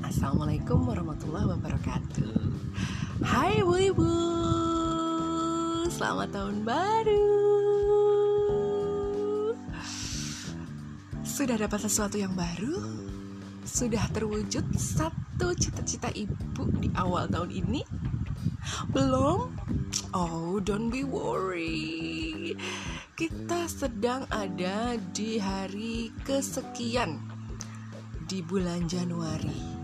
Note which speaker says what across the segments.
Speaker 1: Assalamualaikum warahmatullahi wabarakatuh. Hai Bu Ibu. Selamat tahun baru. Sudah dapat sesuatu yang baru? Sudah terwujud satu cita-cita ibu di awal tahun ini? Belum? Oh, don't be worry Kita sedang ada di hari kesekian di bulan Januari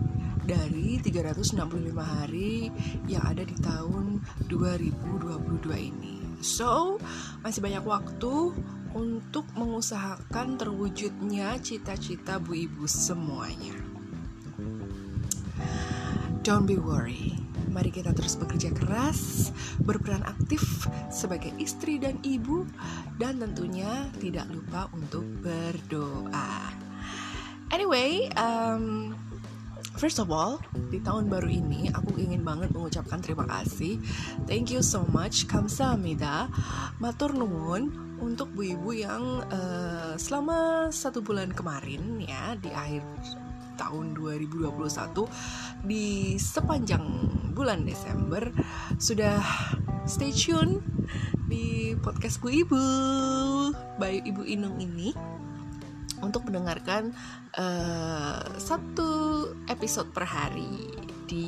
Speaker 1: dari 365 hari yang ada di tahun 2022 ini. So, masih banyak waktu untuk mengusahakan terwujudnya cita-cita Bu Ibu semuanya. Don't be worry. Mari kita terus bekerja keras, berperan aktif sebagai istri dan ibu, dan tentunya tidak lupa untuk berdoa. Anyway, um, first of all, di tahun baru ini aku ingin banget mengucapkan terima kasih. Thank you so much, kamsahamnida, matur nuwun untuk bu ibu yang uh, selama satu bulan kemarin ya di akhir tahun 2021 di sepanjang bulan Desember sudah stay tune di podcast Bu Ibu by Ibu Inung ini untuk mendengarkan uh, satu episode per hari di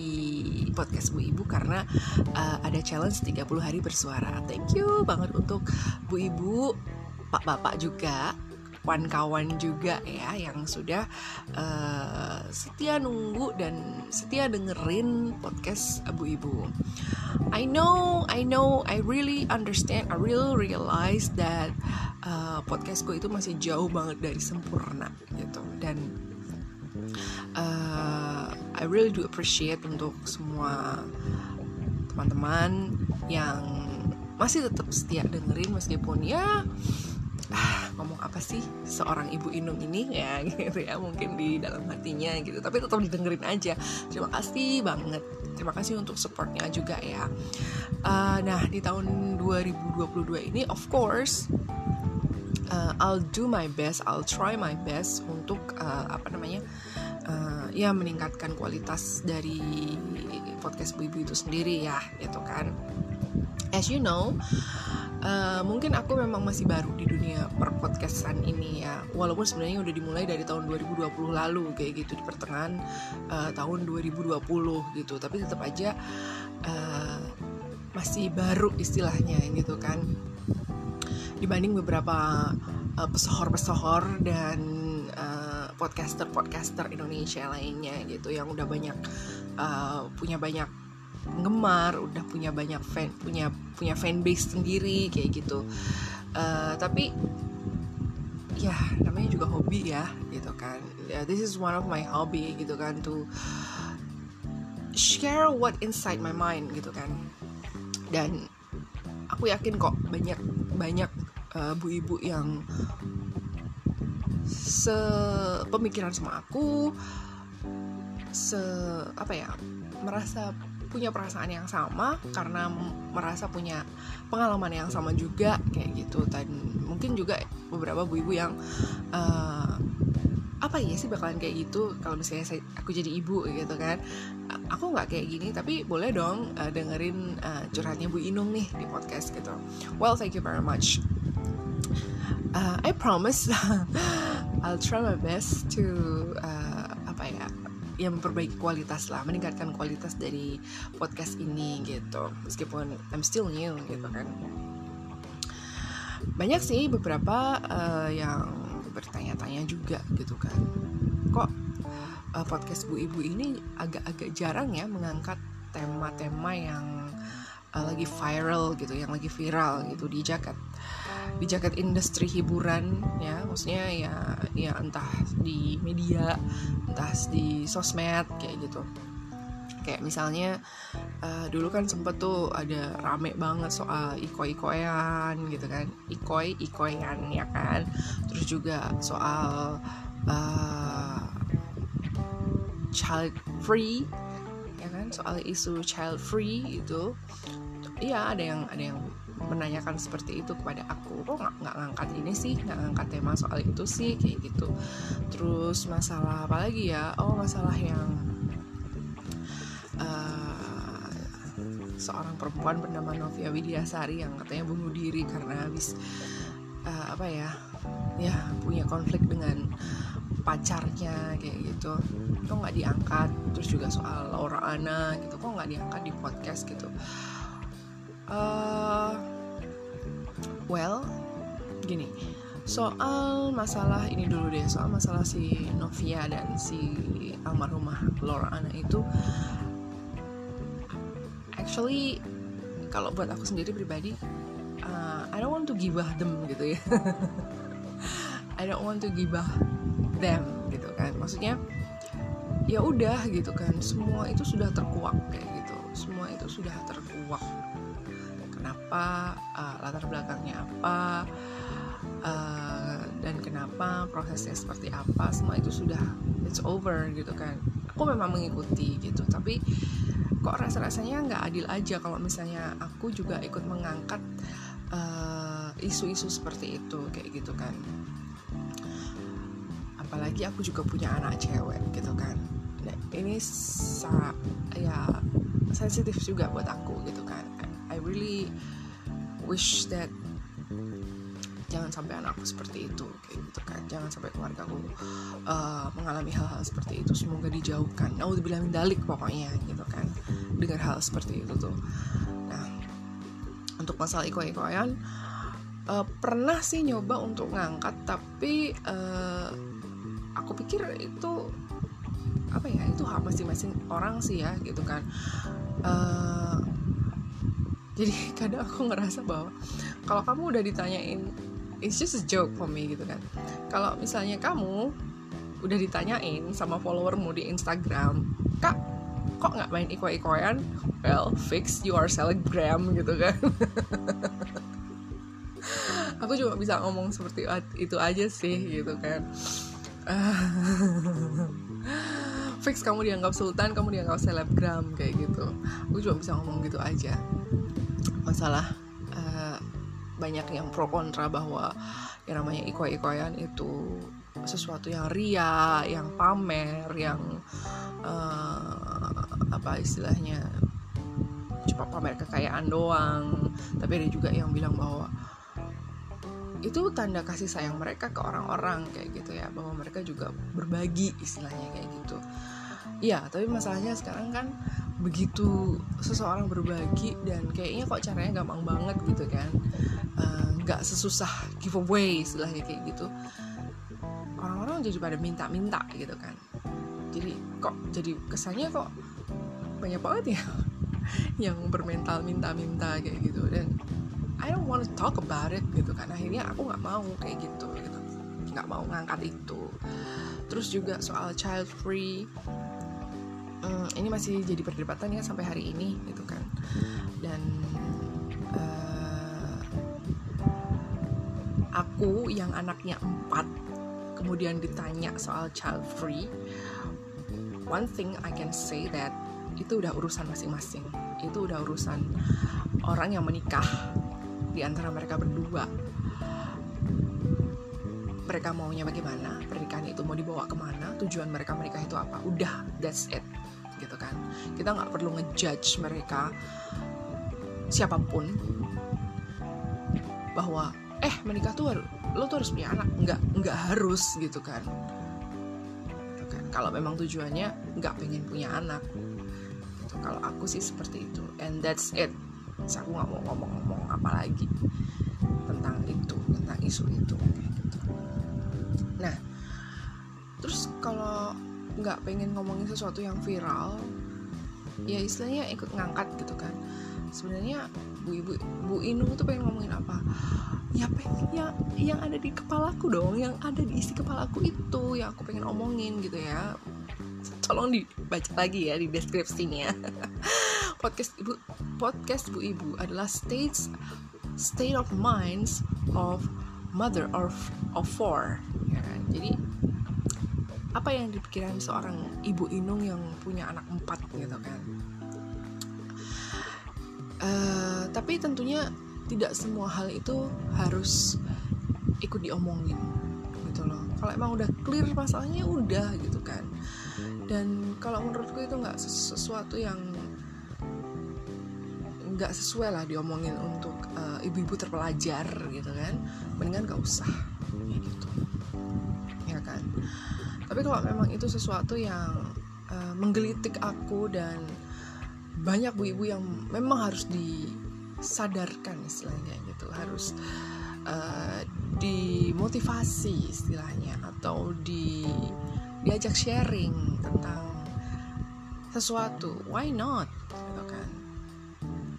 Speaker 1: podcast Bu Ibu karena uh, ada challenge 30 hari bersuara. Thank you banget untuk Bu Ibu, Pak Bapak juga kawan-kawan juga ya yang sudah uh, setia nunggu dan setia dengerin podcast Abu Ibu. I know, I know, I really understand, I really realize that uh, podcastku itu masih jauh banget dari sempurna gitu dan uh, I really do appreciate untuk semua teman-teman yang masih tetap setia dengerin meskipun ya ah, ngomong apa sih? Seorang ibu Inung ini ya gitu ya mungkin di dalam hatinya gitu. Tapi tetap didengerin aja. Terima kasih banget. Terima kasih untuk supportnya juga ya. Uh, nah di tahun 2022 ini of course uh, I'll do my best I'll try my best untuk uh, apa namanya uh, ya meningkatkan kualitas dari podcast bu ibu itu sendiri ya gitu kan. As you know Uh, mungkin aku memang masih baru di dunia perpodcastan ini ya. Walaupun sebenarnya udah dimulai dari tahun 2020 lalu kayak gitu di pertengahan uh, tahun 2020 gitu. Tapi tetap aja uh, masih baru istilahnya gitu kan. Dibanding beberapa uh, pesohor-pesohor dan uh, podcaster-podcaster Indonesia lainnya gitu yang udah banyak uh, punya banyak penggemar udah punya banyak fan punya punya fanbase sendiri kayak gitu. Uh, tapi ya namanya juga hobi ya gitu kan. Yeah, this is one of my hobby gitu kan to share what inside my mind gitu kan. Dan aku yakin kok banyak banyak uh, bu ibu yang sepemikiran sama aku se apa ya merasa punya perasaan yang sama karena merasa punya pengalaman yang sama juga kayak gitu. Dan mungkin juga beberapa bu ibu yang uh, apa ya sih bakalan kayak gitu kalau misalnya saya, aku jadi ibu gitu kan. Aku nggak kayak gini tapi boleh dong uh, dengerin uh, curhatnya Bu Inung nih di podcast gitu. Well thank you very much. Uh, I promise I'll try my best to uh, yang memperbaiki kualitas lah meningkatkan kualitas dari podcast ini gitu. Meskipun I'm still new gitu kan. Banyak sih beberapa uh, yang bertanya-tanya juga gitu kan. Kok uh, podcast bu ibu ini agak-agak jarang ya mengangkat tema-tema yang uh, lagi viral gitu yang lagi viral gitu di jaket di jaket industri hiburan ya. Maksudnya ya ya entah di media entah di sosmed kayak gitu. Kayak misalnya uh, dulu kan sempet tuh ada rame banget soal iko-ikoyan gitu kan. Ikoi ikoyan ya kan. Terus juga soal uh, child free ya kan. Soal isu child free itu iya ada yang ada yang menanyakan seperti itu kepada aku. Kok nggak nggak ngangkat ini sih? Nggak ngangkat tema soal itu sih? Kayak gitu. Terus masalah apa lagi ya? Oh masalah yang uh, seorang perempuan bernama Novia Widiasari yang katanya bunuh diri karena habis uh, apa ya ya punya konflik dengan pacarnya kayak gitu. Kok nggak diangkat? Terus juga soal Laura Ana gitu. Kok nggak diangkat di podcast gitu. Uh, well gini soal masalah ini dulu deh soal masalah si Novia dan si almarhumah Laura Ana itu actually kalau buat aku sendiri pribadi uh, I don't want to gibah them gitu ya. I don't want to gibah them gitu kan. Maksudnya ya udah gitu kan. Semua itu sudah terkuak kayak gitu. Semua itu sudah terkuak kenapa uh, latar belakangnya apa uh, dan kenapa prosesnya seperti apa semua itu sudah it's over gitu kan. Aku memang mengikuti gitu tapi kok rasa-rasanya nggak adil aja kalau misalnya aku juga ikut mengangkat eh, isu-isu uh, seperti itu kayak gitu kan. Apalagi aku juga punya anak cewek gitu kan. Nah, ini sangat ya sensitif juga buat aku gitu really wish that jangan sampai anakku seperti itu kayak gitu kan. Jangan sampai keluarga aku uh, mengalami hal-hal seperti itu. Semoga dijauhkan. Nah udah bilang dalik pokoknya gitu kan dengan hal seperti itu tuh. Nah untuk masalah iko-ikoan uh, pernah sih nyoba untuk ngangkat tapi uh, aku pikir itu apa ya itu hak masing-masing orang sih ya gitu kan. Uh, jadi kadang aku ngerasa bahwa kalau kamu udah ditanyain it's just a joke for me gitu kan. Kalau misalnya kamu udah ditanyain sama followermu di Instagram kak kok nggak main iko-ikoyan well fix you are selebgram gitu kan. Aku cuma bisa ngomong seperti itu aja sih gitu kan fix kamu dianggap sultan kamu dianggap selebgram kayak gitu aku cuma bisa ngomong gitu aja masalah banyak yang pro kontra bahwa yang namanya iko-ikoyan itu sesuatu yang ria, yang pamer, yang uh, apa istilahnya cuma pamer kekayaan doang. Tapi ada juga yang bilang bahwa itu tanda kasih sayang mereka ke orang-orang kayak gitu ya, bahwa mereka juga berbagi istilahnya kayak gitu. Iya, tapi masalahnya sekarang kan begitu seseorang berbagi dan kayaknya kok caranya gampang banget gitu kan. Eh, nggak uh, sesusah giveaway istilahnya kayak gitu. Orang-orang jadi pada minta-minta gitu kan. Jadi kok jadi kesannya kok banyak banget ya yang bermental minta-minta kayak gitu. Dan I don't want to talk about it gitu. Kan akhirnya aku nggak mau kayak gitu gitu. Nggak mau ngangkat itu. Terus juga soal child free um, ini masih jadi perdebatan ya sampai hari ini gitu kan. Dan uh, aku yang anaknya empat kemudian ditanya soal child free one thing I can say that itu udah urusan masing-masing. Itu udah urusan orang yang menikah di antara mereka berdua. Mereka maunya bagaimana? Pernikahan itu mau dibawa ke mana? Tujuan mereka menikah itu apa? Udah that's it gitu kan. Kita nggak perlu ngejudge mereka siapa pun bahwa eh menikah tuh lo tuh harus punya anak. Nggak nggak harus gitu kan. Gitu kan. Kalau memang tujuannya nggak pengen punya anak gitu. kalau aku sih seperti itu and that's it. Terus aku nggak mau ngomong-ngomong apa lagi tentang itu tentang isu itu nah terus kalau nggak pengen ngomongin sesuatu yang viral ya istilahnya ikut ngangkat gitu kan. Sebenarnya bu ibu bu Inung tuh pengen ngomongin apa? Ya pengen yang yang ada di kepalaku dong yang ada di isi kepalaku itu yang aku pengen omongin gitu ya. Tolong dibaca lagi ya di deskripsinya podcast ibu podcast bu ibu adalah states state of minds of mother of of four ya kan? jadi apa yang dipikiran seorang ibu inung yang punya anak empat gitu kan? Uh, tapi tentunya tidak semua hal itu harus ikut diomongin gitu loh. Kalau emang udah clear masalahnya udah gitu kan. Dan kalau menurutku itu nggak sesuatu yang nggak sesuai lah diomongin untuk uh, ibu-ibu terpelajar gitu kan. Mendingan gak usah. Gitu. Ya kan? Tapi kalau memang itu sesuatu yang uh, menggelitik aku dan banyak bu ibu yang memang harus disadarkan istilahnya gitu. Harus uh, dimotivasi istilahnya atau di diajak sharing tentang sesuatu. Why not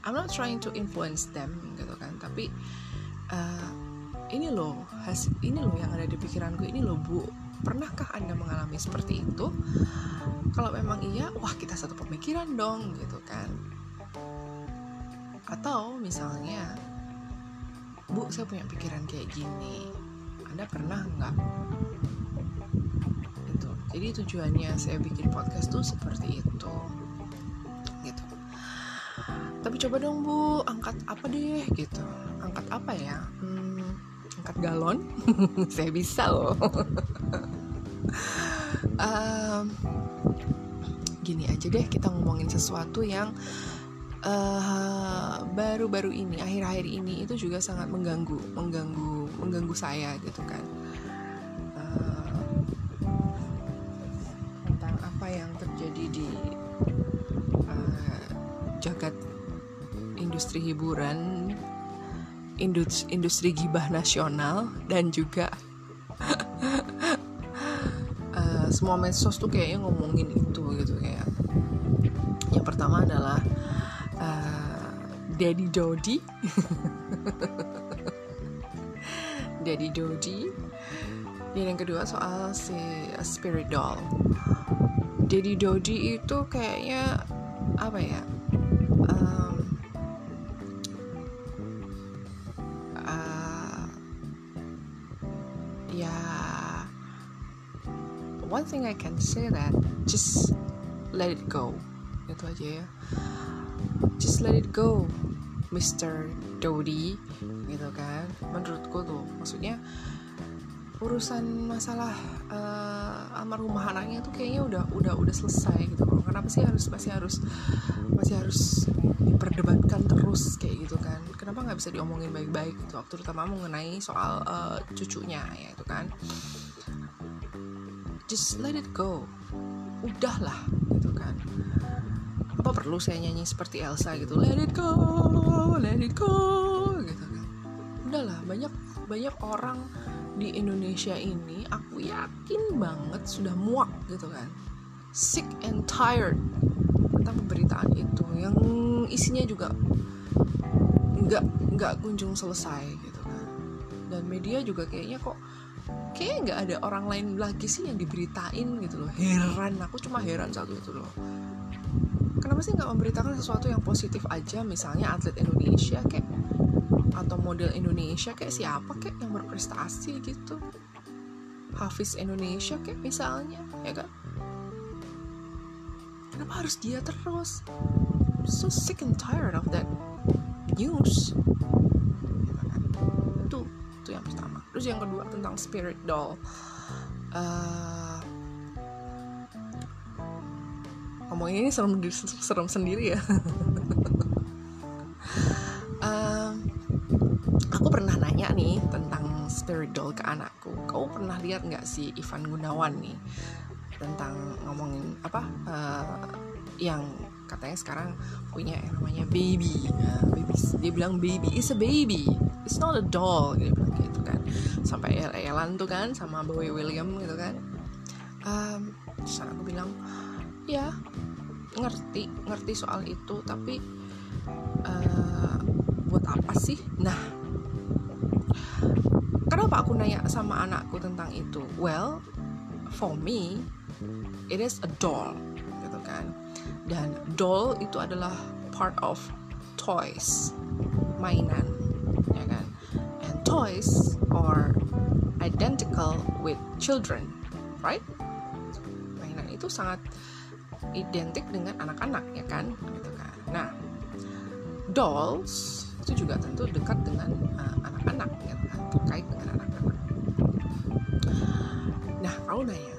Speaker 1: I'm not trying to influence them gitu kan. Tapi uh, ini loh has ini loh yang ada di pikiranku ini loh bu. Pernahkah anda mengalami seperti itu? Kalau memang iya wah kita satu pemikiran dong gitu kan. Atau misalnya bu saya punya pikiran kayak gini. Anda pernah nggak? Jadi tujuannya saya bikin podcast tuh seperti itu tapi coba dong bu angkat apa deh gitu. Angkat apa ya? Hmm, angkat galon? Saya bisa loh. Um, gini aja deh kita ngomongin sesuatu yang eh, baru-baru uh, ini akhir-akhir ini itu juga sangat mengganggu mengganggu mengganggu saya gitu kan industri hiburan, industri, industri gibah nasional dan juga uh, semua medsos tuh kayaknya ngomongin itu gitu kayak. Yang pertama adalah uh, Daddy Dodi. Daddy Dodi. Dan yang kedua soal si Spirit Doll. Daddy Dodi itu kayaknya apa ya? One thing I can say that just let it go. Itu aja ya. Just let it go Mr. Dodi. Gitu kan. Menurutku tuh maksudnya urusan masalah uh, almarhumah anaknya tuh kayaknya udah udah udah selesai gitu loh. Kenapa sih harus masih harus masih harus diperdebatkan terus kayak gitu kan. Kenapa nggak bisa diomongin baik-baik gitu? Terutama mengenai soal uh, cucunya ya itu kan just let it go. Udahlah gitu kan. Apa perlu saya nyanyi seperti Elsa gitu? Let it go let it go gitu kan. Udahlah banyak banyak orang di Indonesia ini aku yakin banget sudah muak gitu kan. Sick and tired tentang pemberitaan itu yang isinya juga nggak nggak kunjung selesai gitu kan. Dan media juga kayaknya kok kayaknya nggak ada orang lain lagi sih yang diberitain gitu loh. Heran aku cuma heran satu itu loh. Kenapa sih nggak memberitakan sesuatu yang positif aja? Misalnya atlet Indonesia kayak atau model Indonesia kayak siapa kayak yang berprestasi gitu? Hafiz Indonesia kayak misalnya ya kan? Kenapa harus dia terus? I'm so sick and tired of that news terus yang kedua tentang spirit doll. Uh, ngomong ini serem serem sendiri ya. Uh, aku pernah nanya nih tentang spirit doll ke anakku. Kau pernah lihat nggak si Ivan Gunawan nih tentang ngomongin apa uh, yang katanya sekarang punya yang namanya baby. Uh, baby dia bilang baby is a baby. It's not a doll dia bilang gitu sampai el-elan tuh kan sama Boy William gitu kan. Um, terus aku bilang ya ngerti ngerti soal itu tapi uh, buat apa sih? Nah kenapa aku nanya sama anakku tentang itu? Well for me it is a doll gitu kan. Dan doll itu adalah part of toys mainan toys are identical with children right? Mainan itu sangat identik dengan anak-anak ya kan? Gitu kan. Nah dolls itu juga tentu dekat dengan uh, anak-anak uh, ya kan? Terkait dengan anak-anak. Nah kau nanya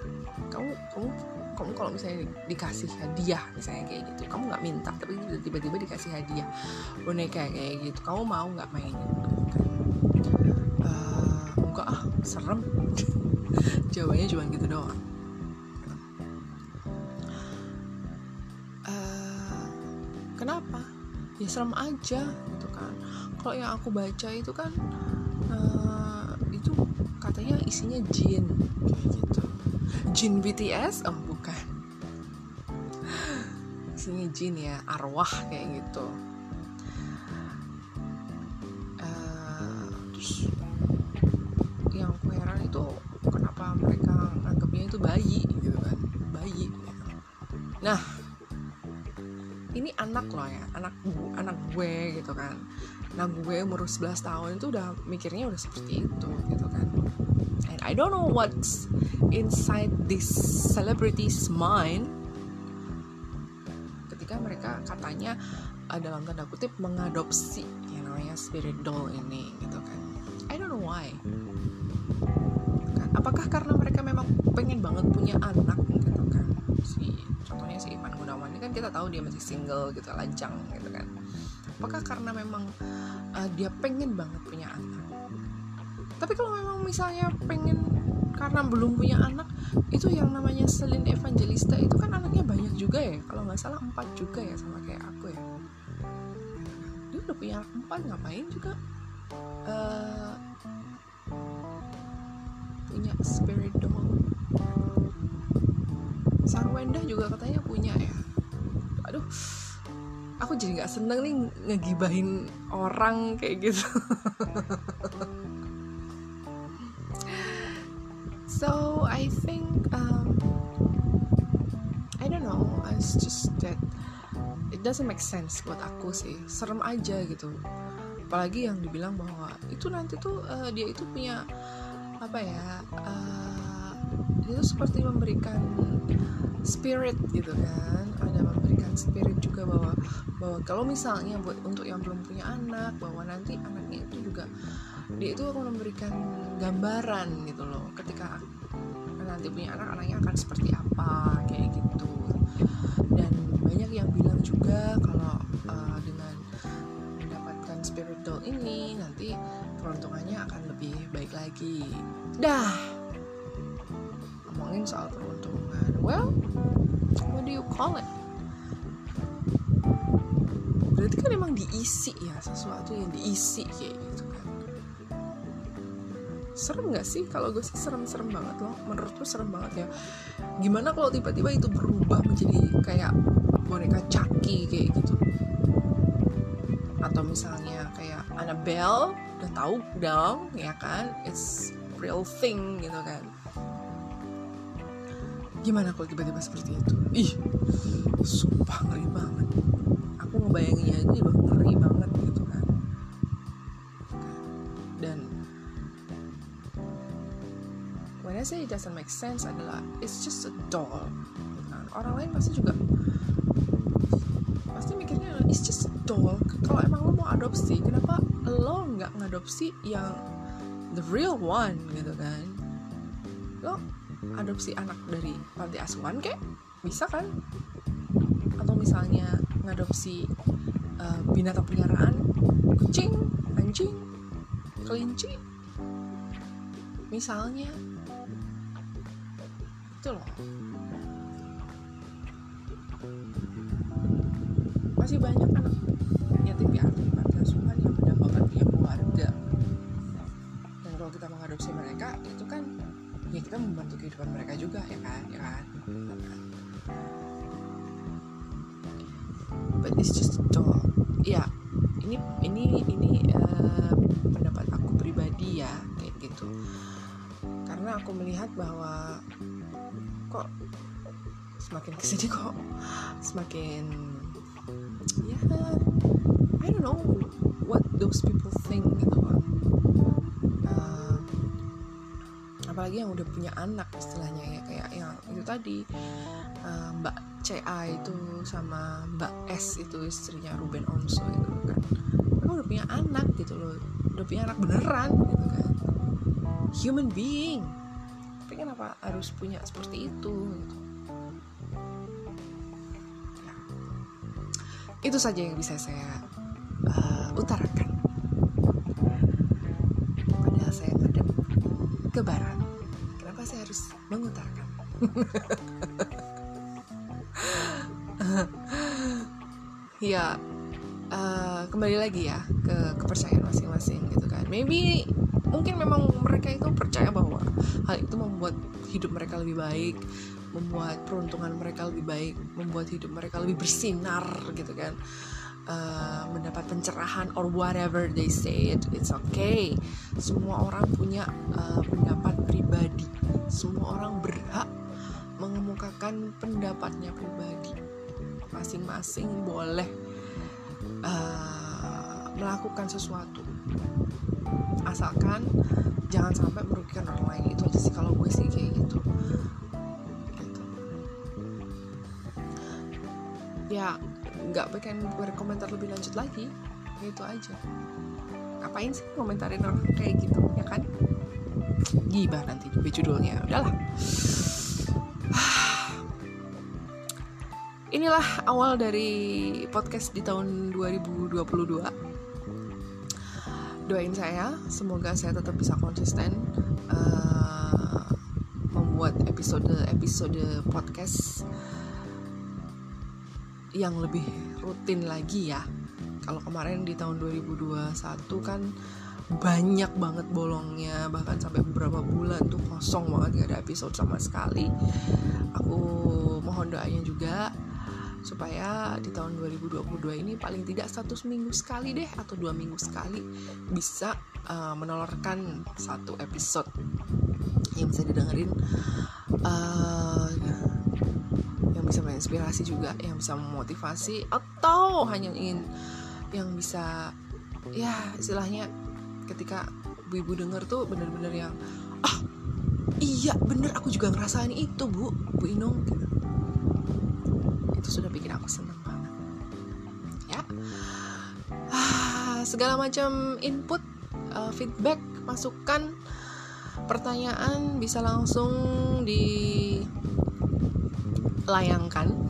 Speaker 1: kamu kamu kamu kalau misalnya dikasih hadiah misalnya kayak gitu kamu nggak minta tapi tiba-tiba dikasih hadiah boneka kayak gitu kamu mau nggak mainin? Kan enggak ah serem. Jawabannya cuma gitu doang. Uh, kenapa? Ya serem aja gitu kan. Kalau yang aku baca itu kan uh, itu katanya isinya jin gitu. Jin BTS oh bukan. Isinya jin ya arwah kayak gitu heran itu kenapa mereka anggapnya itu bayi gitu kan? Bayi. Nah ini anak loh ya anak anak gue gitu kan. Nah gue umur 11 tahun itu udah mikirnya udah seperti itu gitu kan. And I don't know what's inside this celebrity's mind ketika mereka katanya uh, dalam tanda kutip mengadopsi yang namanya spirit doll ini gitu kan. I don't know why apakah karena mereka memang pengen banget punya anak gitu kan? Si contohnya si Iman Gunawan ini kan kita tahu dia masih single gitu lajang gitu kan. Apakah karena memang uh, dia pengen banget punya anak? Tapi kalau memang misalnya pengen karena belum punya anak itu yang namanya Selin Evangelista itu kan anaknya banyak juga ya? Kalau nggak salah empat juga ya sama kayak aku ya. Dia udah punya empat ngapain juga uh, spirit doll Sarwenda juga katanya punya ya. Aduh aku jadi nggak seneng nih ngegibahin orang kayak gitu. So I think um, I don't know. It's just that it doesn't make sense buat aku sih. Serem aja gitu. Apalagi yang dibilang bahwa itu nanti tuh uh, dia itu punya apa ya uh, dia tuh seperti memberikan spirit gitu kan. Ada memberikan spirit juga bahwa bahwa kalau misalnya buat untuk yang belum punya anak bahwa nanti anaknya itu juga dia itu akan memberikan gambaran gitu loh. Ketika nanti punya anak anaknya akan seperti apa kayak gitu. Dan banyak yang bilang juga kalau uh, mendapatkan spirit doll ini nanti peruntungannya akan lebih baik lagi. Dah. Ngomongin soal peruntungan well what do you call it? Berarti kan emang diisi ya sesuatu yang diisi kayak gitu kan. Serem gak sih? Kalau gue sih serem-serem banget loh. Menurut gue serem banget ya. Gimana kalau tiba-tiba itu berubah menjadi kayak boneka Chucky kayak gitu atau misalnya kayak Annabelle udah tahu dong ya kan? It's real thing gitu kan. Gimana kalau tiba-tiba seperti itu? Ih sumpah ngeri banget. Aku ngebayanginnya aja udah ngeri banget gitu kan. Dan when I say it doesn't make sense adalah it's just a doll kan? orang lain pasti juga pasti mikirnya it's just a doll kalau emang lo mau adopsi. Kenapa lo nggak ngadopsi yang the real one gitu kan? Lo adopsi anak dari panti asuhan kek? Bisa kan? Atau misalnya ngadopsi uh, binatang peliharaan? Kucing anjing kelinci? Misalnya. Itu loh. Masih banyak kehidupan mereka juga ya kan? Ya kan? But it's just a doll ya ini ini ini uh, pendapat aku pribadi ya kayak gitu. Karena aku melihat bahwa kok semakin ke sini kok semakin ya I don't know what those people think gitu apalagi yang udah punya anak istilahnya ya kayak yang itu tadi uh, Mbak CA itu sama Mbak S itu istrinya Ruben Onsu itu kan. Mereka udah punya anak gitu loh udah punya anak beneran gitu kan. Human being. Tapi kenapa harus punya seperti itu gitu? Ya. Itu saja yang bisa saya uh, utarakan. Padahal saya ada ke barat mengutarakan. Ya uh, kembali lagi ya ke kepercayaan masing-masing gitu kan. Maybe mungkin memang mereka itu percaya bahwa hal itu membuat hidup mereka lebih baik membuat peruntungan mereka lebih baik membuat hidup mereka lebih bersinar gitu kan. Uh, mendapat pencerahan or whatever they say it it's okay. Semua orang punya uh, pendapat pribadi semua orang berhak mengemukakan pendapatnya pribadi. Masing-masing boleh uh, melakukan sesuatu. Asalkan jangan sampai merugikan orang lain. Itu aja sih kalau gue sih kayak gitu. Gitu. Ya nggak pengen berkomentar lebih lanjut lagi. Itu aja. Ngapain sih komentarin orang kayak gitu ya kan gibah nanti juga judulnya. Udahlah. Inilah awal dari podcast di tahun 2022 doain saya semoga saya tetap bisa konsisten uh, membuat episode episode podcast yang lebih rutin lagi ya. Kalau kemarin di tahun 2021 kan banyak banget bolongnya bahkan sampai beberapa bulan tuh kosong banget gak ada episode sama sekali. Aku mohon doanya juga supaya di tahun 2022 ini paling tidak satu minggu sekali deh atau dua minggu sekali bisa uh, menolorkan satu episode. Yang bisa didengerin uh, yang bisa menginspirasi juga yang bisa memotivasi atau hanya ingin yang bisa ya istilahnya ketika ibu-ibu denger tuh bener-bener yang ah iya bener aku juga ngerasain itu bu bu Inung. Itu sudah bikin aku senang banget. Ya. Ah, segala macam input uh, feedback masukan pertanyaan bisa langsung dilayangkan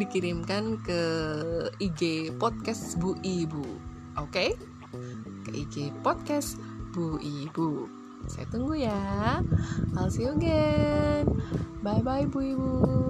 Speaker 1: dikirimkan ke IG podcast Bu Ibu. Oke? okay? IG podcast Bu Ibu. Saya tunggu ya. I'll see you again. Bye bye Bu Ibu